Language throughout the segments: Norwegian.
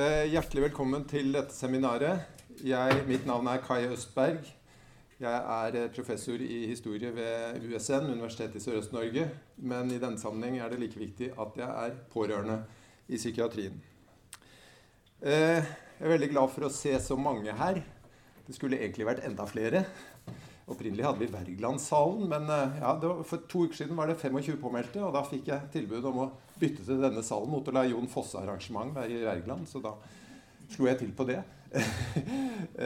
Eh, hjertelig velkommen til dette seminaret. Jeg, mitt navn er Kai Østberg. Jeg er eh, professor i historie ved USN, Universitetet i Sørøst-Norge. Men i denne sammenheng er det like viktig at jeg er pårørende i psykiatrien. Eh, jeg er veldig glad for å se så mange her. Det skulle egentlig vært enda flere. Opprinnelig hadde vi Wergelandsalen, men eh, ja, var, for to uker siden var det 25 påmeldte. Og da fikk jeg tilbud om å bytte til denne salen mot å la Jon Fosse-arrangement være i Wergeland. Så da slo jeg til på det.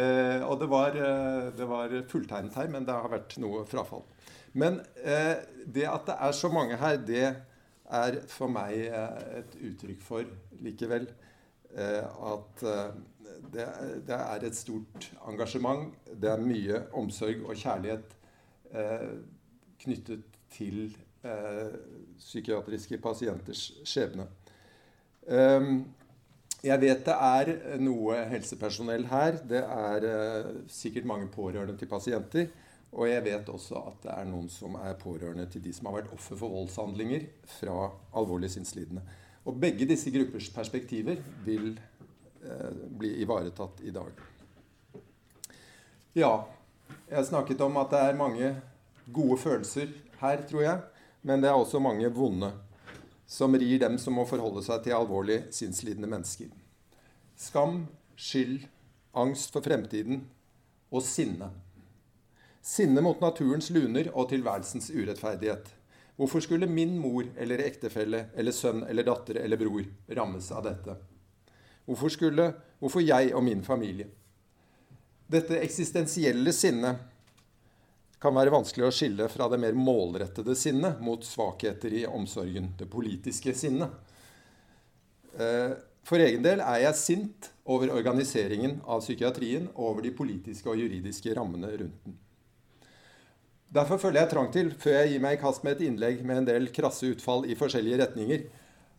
eh, og det var, eh, det var fulltegnet her, men det har vært noe frafall. Men eh, det at det er så mange her, det er for meg eh, et uttrykk for likevel at det, det, er et stort engasjement. Det er mye omsorg og kjærlighet knyttet til psykiatriske pasienters skjebne. Um, jeg vet det er noe helsepersonell her. Det er sikkert mange pårørende til pasienter. Og jeg vet også at det er noen som er pårørende til de som har vært offer for voldshandlinger fra alvorlig sinnslidende. Og begge disse gruppers perspektiver vil eh, bli ivaretatt i dag. Ja, jeg snakket om at det er mange gode følelser her, tror jeg. Men det er også mange vonde som rir dem som må forholde seg til alvorlig sinnslidende mennesker. Skam, skyld, angst for fremtiden og sinne. Sinne mot naturens luner og tilværelsens urettferdighet. Hvorfor skulle min mor eller ektefelle eller sønn eller datter eller bror rammes av dette? Hvorfor skulle Hvorfor jeg og min familie? Dette eksistensielle sinnet kan være vanskelig å skille fra det mer målrettede sinnet mot svakheter i omsorgen, det politiske sinnet. Eh, for egen del er jeg sint over organiseringen av psykiatrien og over de politiske og juridiske rammene rundt den. Derfor føler jeg trang til, før jeg gir meg i kast med et innlegg med en del krasse utfall i forskjellige retninger,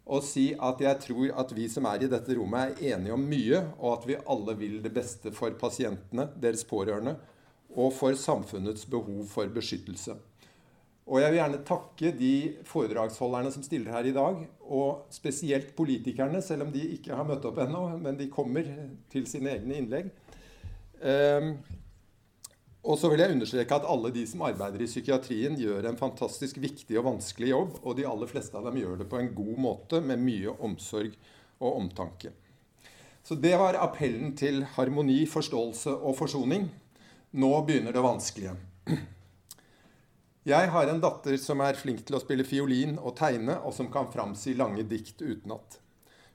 å si at jeg tror at vi som er i dette rommet, er enige om mye, og at vi alle vil det beste for pasientene, deres pårørende og for samfunnets behov for beskyttelse. Og jeg vil gjerne takke de foredragsholderne som stiller her i dag, og spesielt politikerne, selv om de ikke har møtt opp ennå, men de kommer til sine egne innlegg. Um, og så vil jeg understreke at alle de som arbeider i psykiatrien, gjør en fantastisk viktig og vanskelig jobb, og de aller fleste av dem gjør det på en god måte, med mye omsorg og omtanke. Så det var appellen til harmoni, forståelse og forsoning. Nå begynner det vanskelige. Jeg har en datter som er flink til å spille fiolin og tegne, og som kan framsi lange dikt utenat.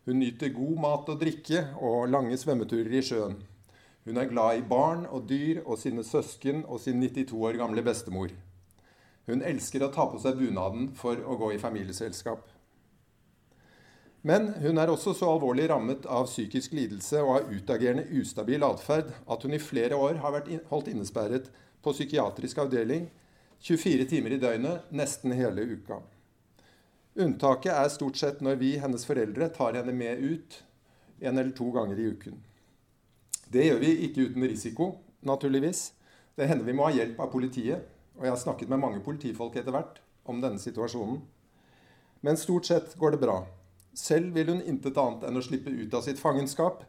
Hun nyter god mat og drikke og lange svømmeturer i sjøen. Hun er glad i barn og dyr og sine søsken og sin 92 år gamle bestemor. Hun elsker å ta på seg bunaden for å gå i familieselskap. Men hun er også så alvorlig rammet av psykisk lidelse og av utagerende ustabil atferd at hun i flere år har vært holdt innesperret på psykiatrisk avdeling 24 timer i døgnet nesten hele uka. Unntaket er stort sett når vi, hennes foreldre, tar henne med ut en eller to ganger i uken. Det gjør vi ikke uten risiko, naturligvis. Det hender vi må ha hjelp av politiet. Og jeg har snakket med mange politifolk etter hvert om denne situasjonen. Men stort sett går det bra. Selv vil hun intet annet enn å slippe ut av sitt fangenskap,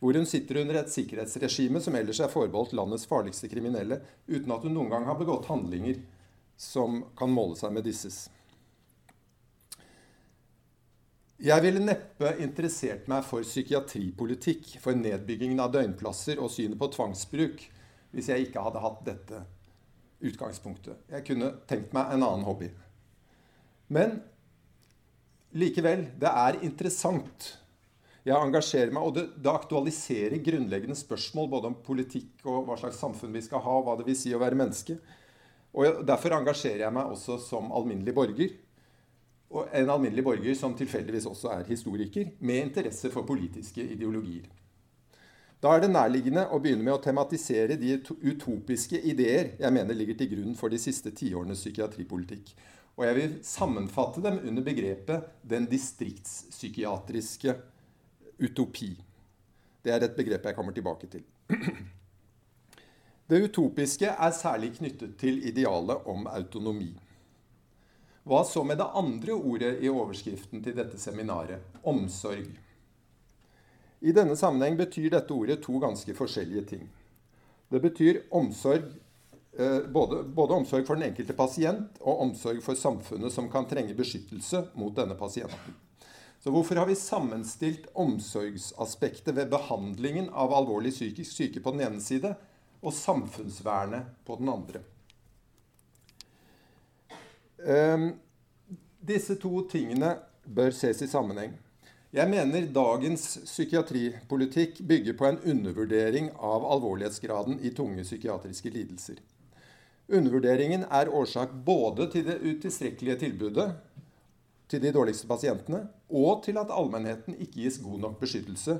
hvor hun sitter under et sikkerhetsregime som ellers er forbeholdt landets farligste kriminelle, uten at hun noen gang har begått handlinger som kan måle seg med disses. Jeg ville neppe interessert meg for psykiatripolitikk, for nedbyggingen av døgnplasser og synet på tvangsbruk, hvis jeg ikke hadde hatt dette utgangspunktet. Jeg kunne tenkt meg en annen hobby. Men Likevel, det er interessant. Jeg engasjerer meg, og det, det, aktualiserer grunnleggende spørsmål både om politikk og hva slags samfunn vi skal ha, hva det vil si å være menneske. Og Derfor engasjerer jeg meg også som alminnelig borger. Og en alminnelig borger som tilfeldigvis også er historiker, med interesse for politiske ideologier. Da er det nærliggende å begynne med å tematisere de utopiske ideer jeg mener ligger til grunn for de siste tiårenes psykiatripolitikk. Og jeg vil sammenfatte dem under begrepet 'den distriktspsykiatriske utopi'. Det er et begrep jeg kommer tilbake til. Det utopiske er særlig knyttet til idealet om autonomi. Hva så med det andre ordet i overskriften til dette seminaret omsorg? I denne sammenheng betyr dette ordet to ganske forskjellige ting. Det betyr omsorg, eh, både, både, omsorg for den enkelte pasient og omsorg for samfunnet som kan trenge beskyttelse mot denne pasienten. Så hvorfor har vi sammenstilt omsorgsaspektet ved behandlingen av alvorlig psykisk syke på den ene side og samfunnsvernet på den andre? Um, disse to tingene bør ses i sammenheng. Jeg mener dagens psykiatripolitikk bygger på en undervurdering av alvorlighetsgraden i tunge psykiatriske lidelser. Undervurderingen er årsak både til det utilstrekkelige tilbudet til de dårligste pasientene, og til at allmennheten ikke gis god nok beskyttelse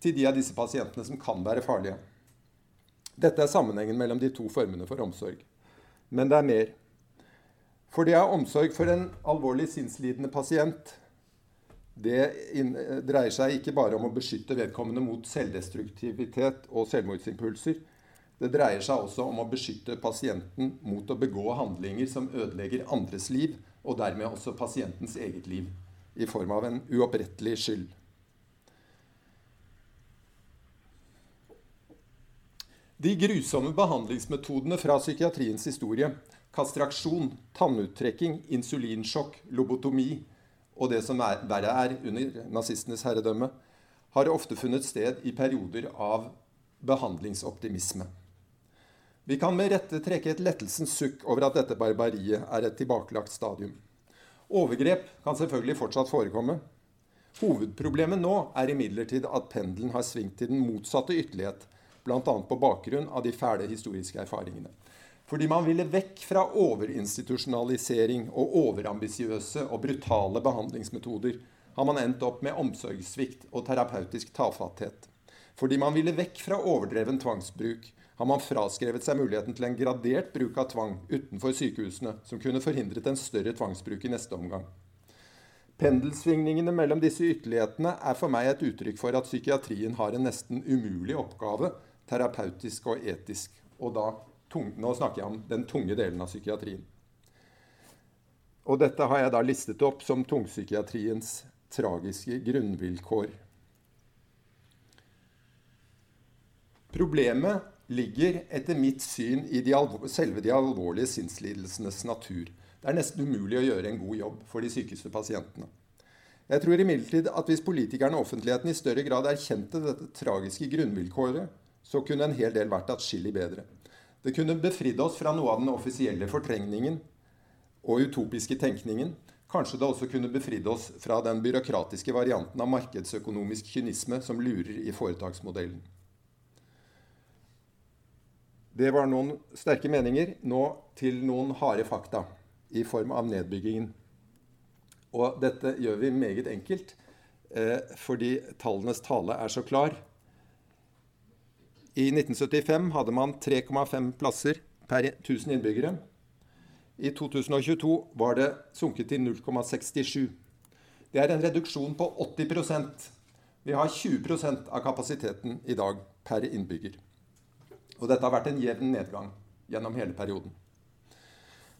til de av disse pasientene som kan være farlige. Dette er sammenhengen mellom de to formene for omsorg. Men det er mer. For det er omsorg for en alvorlig sinnslidende pasient det dreier seg ikke bare om å beskytte vedkommende mot selvdestruktivitet og selvmordsimpulser. Det dreier seg også om å beskytte pasienten mot å begå handlinger som ødelegger andres liv, og dermed også pasientens eget liv, i form av en uopprettelig skyld. De grusomme behandlingsmetodene fra psykiatriens historie, kastraksjon, tannuttrekking, insulinsjokk, lobotomi, og det som er, verre er, under nazistenes herredømme, har ofte funnet sted i perioder av behandlingsoptimisme. Vi kan med rette trekke et lettelsens sukk over at dette barbariet er et tilbakelagt stadium. Overgrep kan selvfølgelig fortsatt forekomme. Hovedproblemet nå er imidlertid at pendelen har svingt til den motsatte ytterlighet, bl.a. på bakgrunn av de fæle historiske erfaringene. Fordi man ville vekk fra overinstitusjonalisering og overambisiøse og brutale behandlingsmetoder, har man endt opp med omsorgssvikt og terapeutisk tafatthet. Fordi man ville vekk fra overdreven tvangsbruk, har man fraskrevet seg muligheten til en gradert bruk av tvang utenfor sykehusene, som kunne forhindret en større tvangsbruk i neste omgang. Pendelsvingningene mellom disse ytterlighetene er for meg et uttrykk for at psykiatrien har en nesten umulig oppgave, terapeutisk og etisk, og da tung, nå snakker jeg om den tunge delen av psykiatrien. Og dette har jeg da listet opp som tungpsykiatriens tragiske grunnvilkår. Problemet ligger etter mitt syn i de selve de alvorlige sinnslidelsenes natur. Det er nesten umulig å gjøre en god jobb for de sykeste pasientene. Jeg tror imidlertid at hvis politikerne og offentligheten i større grad erkjente dette tragiske grunnvilkåret, så kunne en hel del vært atskillig bedre. Det kunne befridd oss fra noe av den offisielle fortrengningen og utopiske tenkningen. Kanskje det også kunne befridd oss fra den byråkratiske varianten av markedsøkonomisk kynisme som lurer i foretaksmodellen. Det var noen sterke meninger. Nå til noen harde fakta i form av nedbyggingen. Og dette gjør vi meget enkelt eh, fordi tallenes tale er så klar. I 1975 hadde man 3,5 plasser per 1000 innbyggere. I 2022 var det sunket til 0,67. Det er en reduksjon på 80% Vi har 20% av kapasiteten i dag per innbygger. Og dette har vært en jevn nedgang gjennom hele perioden.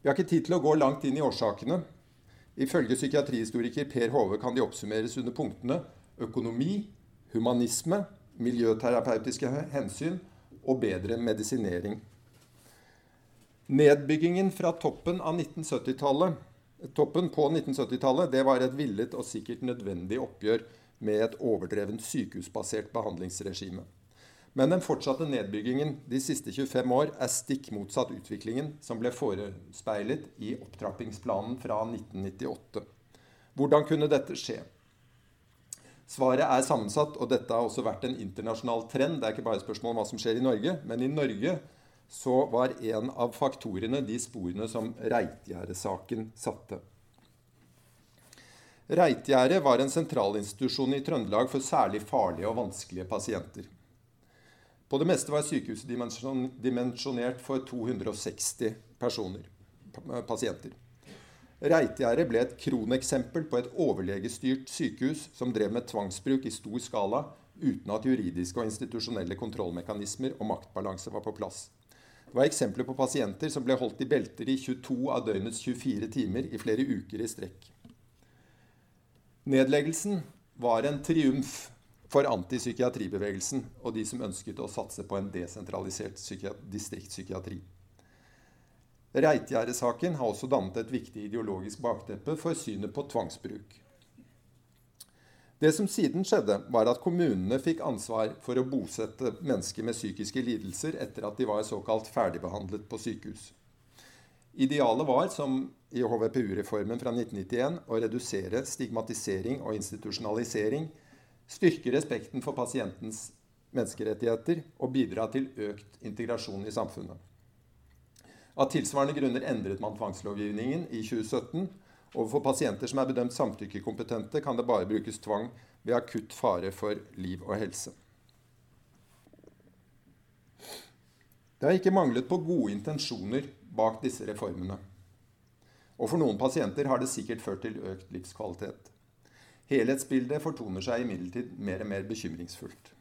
Vi har ikke tid til å gå langt inn i årsakene. Ifølge psykiatrihistoriker Per Hove kan de oppsummeres under punktene økonomi, humanisme, miljøterapeutiske hensyn og bedre medisinering. Nedbyggingen fra toppen, toppen på 1970-tallet det var et villet og sikkert nødvendig oppgjør med et overdrevent sykehusbasert behandlingsregime. Men den fortsatte nedbyggingen de siste 25 år er stikk motsatt utviklingen som ble forespeilet i opptrappingsplanen fra 1998. Hvordan kunne dette skje? Svaret er sammensatt, og dette har også vært en internasjonal trend. Det er ikke bare et spørsmål om hva som skjer i Norge, men i Norge så var en av faktorene de sporene som Reitgjerdet-saken satte. Reitgjerdet var en sentralinstitusjon i Trøndelag for særlig farlige og vanskelige pasienter. På det meste var sykehuset dimensjonert for 260 personer, pasienter. Reitgjerdet ble et kroneksempel på et overlegestyrt sykehus som drev med tvangsbruk i stor skala uten at juridiske og institusjonelle kontrollmekanismer og maktbalanse var på plass. Det var eksempler på pasienter som ble holdt i belter i 22 av døgnets 24 timer i flere uker i strekk. Nedleggelsen var en triumf for antipsykiatribevegelsen og de som ønsket å satse på en desentralisert distriktspsykiatri. Reitgjerdet-saken har også dannet et viktig ideologisk bakteppe for synet på tvangsbruk. Det som siden skjedde, var at kommunene fikk ansvar for å bosette mennesker med psykiske lidelser etter at de var såkalt ferdigbehandlet på sykehus. Idealet var, som i HVPU-reformen fra 1991, å redusere stigmatisering og institusjonalisering, styrke respekten for pasientens menneskerettigheter og bidra til økt integrasjon i samfunnet. Av tilsvarende grunner endret man tvangslovgivningen i 2017. Overfor pasienter som er bedømt samtykkekompetente, kan det bare brukes tvang ved akutt fare for liv og helse. Det har ikke manglet på gode intensjoner bak disse reformene. Og for noen pasienter har det sikkert ført til økt livskvalitet. Helhetsbildet fortoner seg imidlertid mer og mer bekymringsfullt.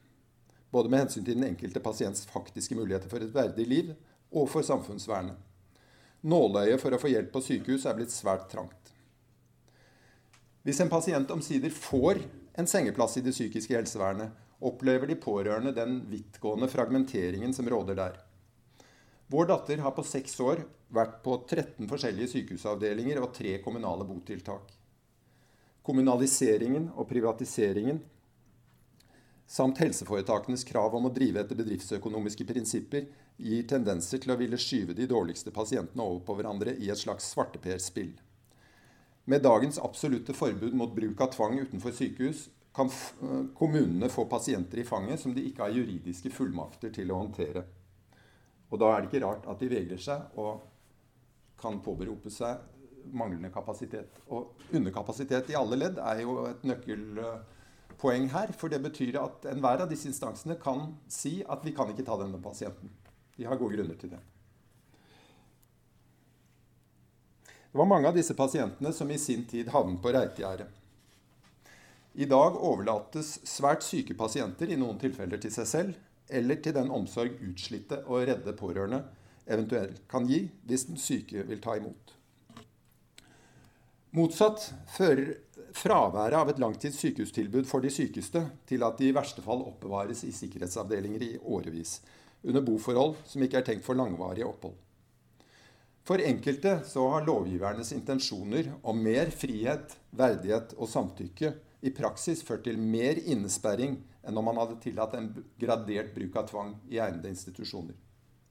Både med hensyn til den enkelte pasients faktiske muligheter for et verdig liv, og for samfunnsvernet. Nåløyet for å få hjelp på sykehus er blitt svært trangt. Hvis en pasient omsider får en sengeplass i det psykiske helsevernet, opplever de pårørende den vidtgående fragmenteringen som råder der. Vår datter har på seks år vært på 13 forskjellige sykehusavdelinger og tre kommunale botiltak. Kommunaliseringen og privatiseringen samt helseforetakenes krav om å drive etter bedriftsøkonomiske prinsipper gir tendenser til å ville skyve de dårligste pasientene over på hverandre i et slags svarteperspill. Med dagens absolutte forbud mot bruk av tvang utenfor sykehus kan kommunene få pasienter i fanget som de ikke har juridiske fullmakter til å håndtere. Og da er det ikke rart at de vegrer seg og kan påberope seg manglende kapasitet. Og underkapasitet i alle ledd er jo et nøkkelpoeng her. For det betyr at enhver av disse instansene kan si at vi kan ikke ta denne pasienten. De har gode grunner til det. Det var mange av disse pasientene som i sin tid havnet på reitegjerdet. I dag overlates svært syke pasienter i noen tilfeller til seg selv, eller til den omsorg utslitte og redde pårørende eventuelt kan gi hvis den syke vil ta imot. Motsatt fører fraværet av et langtids sykehustilbud for de sykeste til at de i verste fall oppbevares i sikkerhetsavdelinger i årevis, under boforhold som ikke er tenkt for langvarige opphold. For enkelte så har lovgivernes intensjoner om mer frihet, verdighet og samtykke i praksis ført til mer innesperring enn om man hadde tillatt en gradert bruk av tvang i egnede institusjoner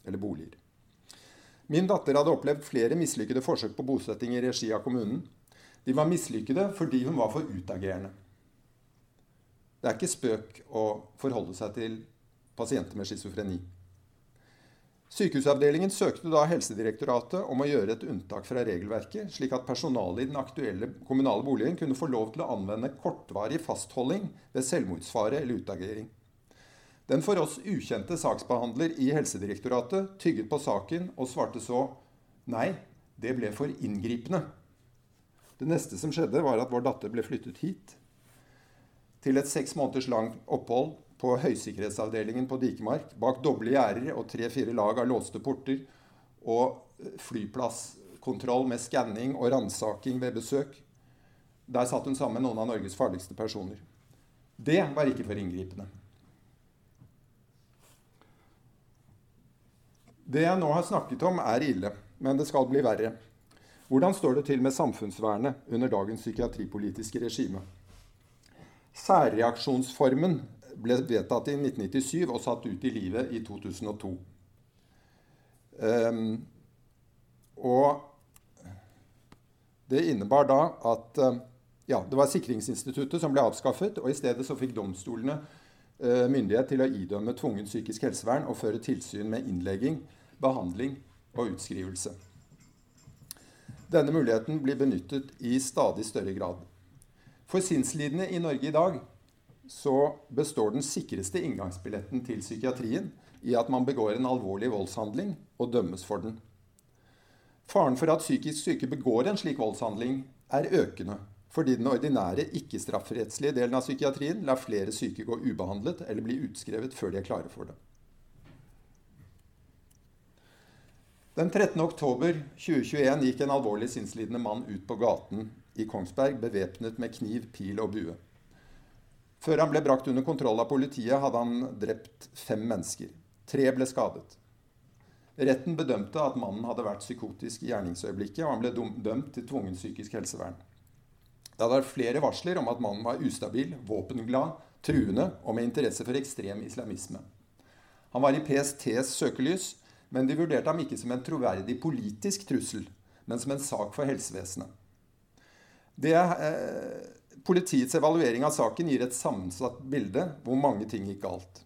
eller boliger. Min datter hadde opplevd flere mislykkede forsøk på bosetting i regi av kommunen, de var mislykkede fordi hun var for utagerende. Det er ikke spøk å forholde seg til pasienter med schizofreni. Sykehusavdelingen søkte da Helsedirektoratet om å gjøre et unntak fra regelverket, slik at personalet i den aktuelle kommunale boligen kunne få lov til å anvende kortvarig fastholding ved selvmordsfare eller utagering. Den for oss ukjente saksbehandler i Helsedirektoratet tygget på saken og svarte så nei, det ble for inngripende. Det neste som skjedde, var at vår datter ble flyttet hit. Til et seks måneders langt opphold på høysikkerhetsavdelingen på Dikemark. Bak doble gjerder og tre-fire lag av låste porter. Og flyplasskontroll med skanning og ransaking ved besøk. Der satt hun sammen med noen av Norges farligste personer. Det var ikke for inngripende. Det jeg nå har snakket om, er ille, men det skal bli verre. Hvordan står det til med samfunnsvernet under dagens psykiatripolitiske regime? Særreaksjonsformen ble vedtatt i 1997 og satt ut i livet i 2002. Um, ehm, og det innebar da at uh, ja, det var sikringsinstituttet som ble avskaffet, og i stedet så fikk domstolene uh, myndighet til å idømme tvungent psykisk helsevern og føre tilsyn med innlegging, behandling og utskrivelse. Denne muligheten blir benyttet i stadig større grad. For sinnslidende i Norge i dag så består den sikreste inngangsbilletten til psykiatrien i at man begår en alvorlig voldshandling og dømmes for den. Faren for at psykisk syke begår en slik voldshandling, er økende, fordi den ordinære ikke-strafferettslige delen av psykiatrien lar flere syke gå ubehandlet eller bli utskrevet før de er klare for det. Den 13. oktober 2021 gikk en alvorlig sinnslidende mann ut på gaten i Kongsberg bevæpnet med kniv, pil og bue. Før han ble brakt under kontroll av politiet, hadde han drept fem mennesker. Tre ble skadet. Retten bedømte at mannen hadde vært psykotisk i gjerningsøyeblikket, og han ble dømt til tvungent psykisk helsevern. Det hadde vært flere varsler om at mannen var ustabil, våpenglad, truende og med interesse for ekstrem islamisme. Han var i PSTs søkelys, men de vurderte ham ikke som en troverdig politisk trussel, men som en sak for helsevesenet. Det, eh, politiets evaluering av saken gir et sammensatt bilde hvor mange ting gikk galt.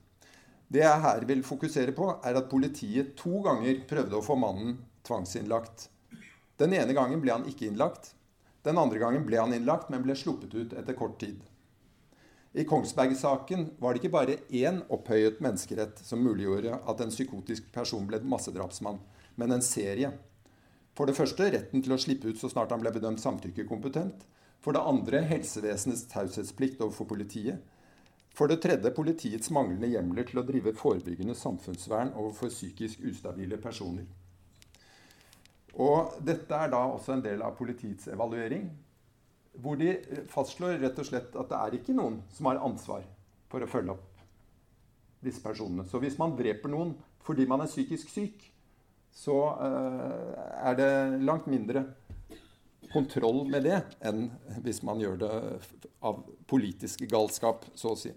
Det jeg her vil fokusere på, er at politiet to ganger prøvde å få mannen tvangsinnlagt. Den ene gangen ble han ikke innlagt. Den andre gangen ble han innlagt, men ble sluppet ut etter kort tid. I Kongsberg-saken var det ikke bare én opphøyet menneskerett som muliggjorde at en psykotisk person ble massedrapsmann, men en serie. For det første retten til å slippe ut så snart han ble bedømt samtykkekompetent. For det andre helsevesenets taushetsplikt overfor politiet. For det tredje politiets manglende hjemler til å drive forebyggende samfunnsvern overfor psykisk ustabile personer. Og dette er da også en del av politiets evaluering, hvor de fastslår rett og slett at det er ikke noen som har ansvar for å følge opp disse personene. Så hvis man dreper noen fordi man er psykisk syk, så uh, er det langt mindre kontroll med det enn hvis man gjør det av politisk galskap, så å si.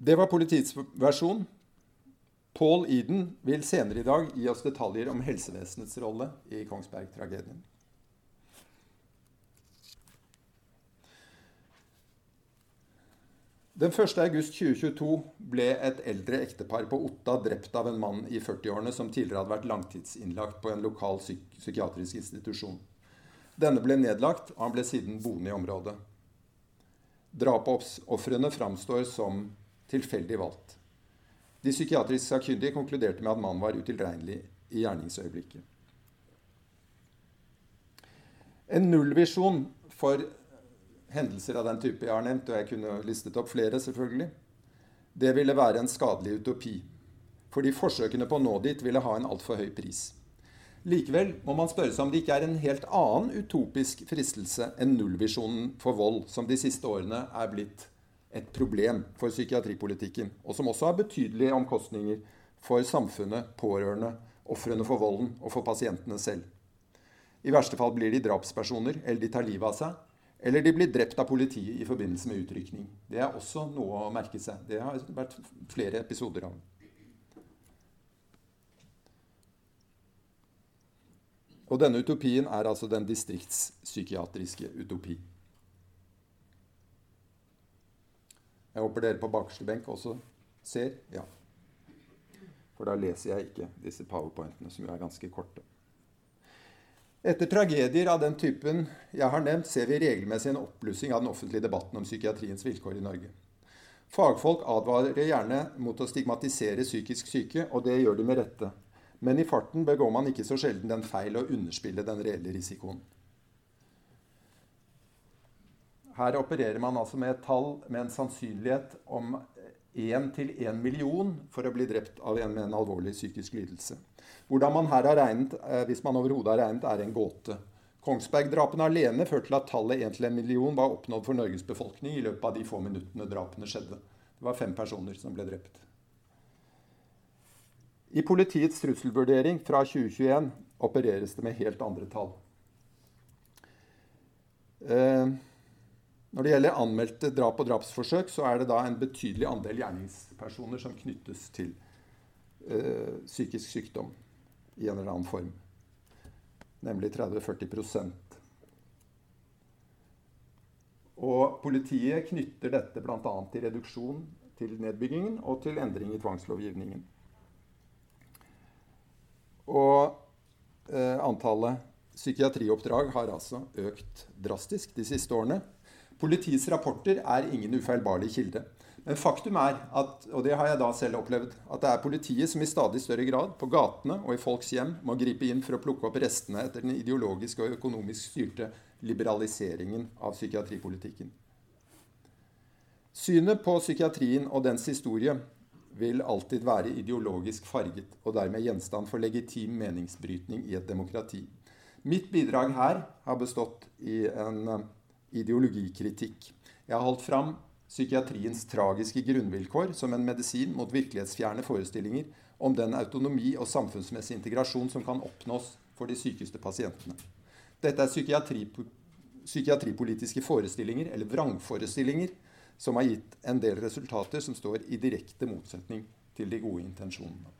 Det var politiets versjon. Paul Eden vil senere i dag gi oss detaljer om helsevesenets rolle i Kongsberg-tragedien. Den 1.8.2022 ble et eldre ektepar på Otta drept av en mann i 40-årene som tidligere hadde vært langtidsinnlagt på en lokal psyk psykiatrisk institusjon. Denne ble nedlagt, og han ble siden boende i området. Drapsofrene framstår som tilfeldig valgt. De psykiatrisk sakkyndige konkluderte med at mannen var utilregnelig i gjerningsøyeblikket. En nullvisjon for hendelser av den type jeg har nevnt, og jeg kunne listet opp flere, selvfølgelig, det ville være en skadelig utopi. Fordi forsøkene på å nå dit ville ha en altfor høy pris. Likevel må man spørre seg om det ikke er en helt annen utopisk fristelse enn nullvisjonen for vold, som de siste årene er blitt et problem for psykiatripolitikken, og som også har betydelige omkostninger for samfunnet, pårørende, ofrene for volden og for pasientene selv. I verste fall blir de drapspersoner, eller de tar livet av seg. Eller de blir drept av politiet i forbindelse med utrykning. Det er også noe å merke seg. Det har vært flere episoder av. Og denne utopien er altså den distriktspsykiatriske utopi. Jeg håper dere på bakerste benk også ser. Ja. For da leser jeg ikke disse powerpointene, som jo er ganske korte. Etter tragedier av den typen jeg har nevnt, ser vi regelmessig en oppblussing av den offentlige debatten om psykiatriens vilkår i Norge. Fagfolk advarer gjerne mot å stigmatisere psykisk syke, og det gjør de med rette. Men i farten begår man ikke så sjelden den feil å underspille den reelle risikoen. Her opererer man altså med et tall med en sannsynlighet om 1 til 1 million for å bli drept av en med en alvorlig psykisk lidelse. Hvordan man her har regnet, eh, hvis man overhodet har regnet, er en gåte. Kongsberg-drapene alene førte til at tallet 1 til 1 million var oppnådd for Norges befolkning i løpet av de få minuttene drapene skjedde. Det var fem personer som ble drept. I politiets trusselvurdering fra 2021 opereres det med helt andre tall. Eh, når det gjelder anmeldte drap og drapsforsøk, så er det da en betydelig andel gjerningspersoner som knyttes til uh, psykisk sykdom i en eller annen form. Nemlig 30-40% Og politiet knytter dette bl.a. til reduksjon til nedbyggingen og til endring i tvangslovgivningen. Og eh, antallet psykiatrioppdrag har altså økt drastisk de siste årene. Politiets rapporter er ingen ufeilbarlig kilde. Men faktum er, at, og det har jeg da selv opplevd, at det er politiet som i stadig større grad, på gatene og i folks hjem, må gripe inn for å plukke opp restene etter den ideologiske og økonomisk styrte liberaliseringen av psykiatripolitikken. Synet på psykiatrien og dens historie vil alltid være ideologisk farget og dermed gjenstand for legitim meningsbrytning i et demokrati. Mitt bidrag her har bestått i en ideologikritikk. Jeg har holdt fram psykiatriens tragiske grunnvilkår som en medisin mot virkelighetsfjerne forestillinger om den autonomi og samfunnsmessig integrasjon som kan oppnås for de sykeste pasientene. Dette er psykiatri, psykiatripolitiske forestillinger, eller vrangforestillinger, som har gitt en del resultater som står i direkte motsetning til de gode intensjonene.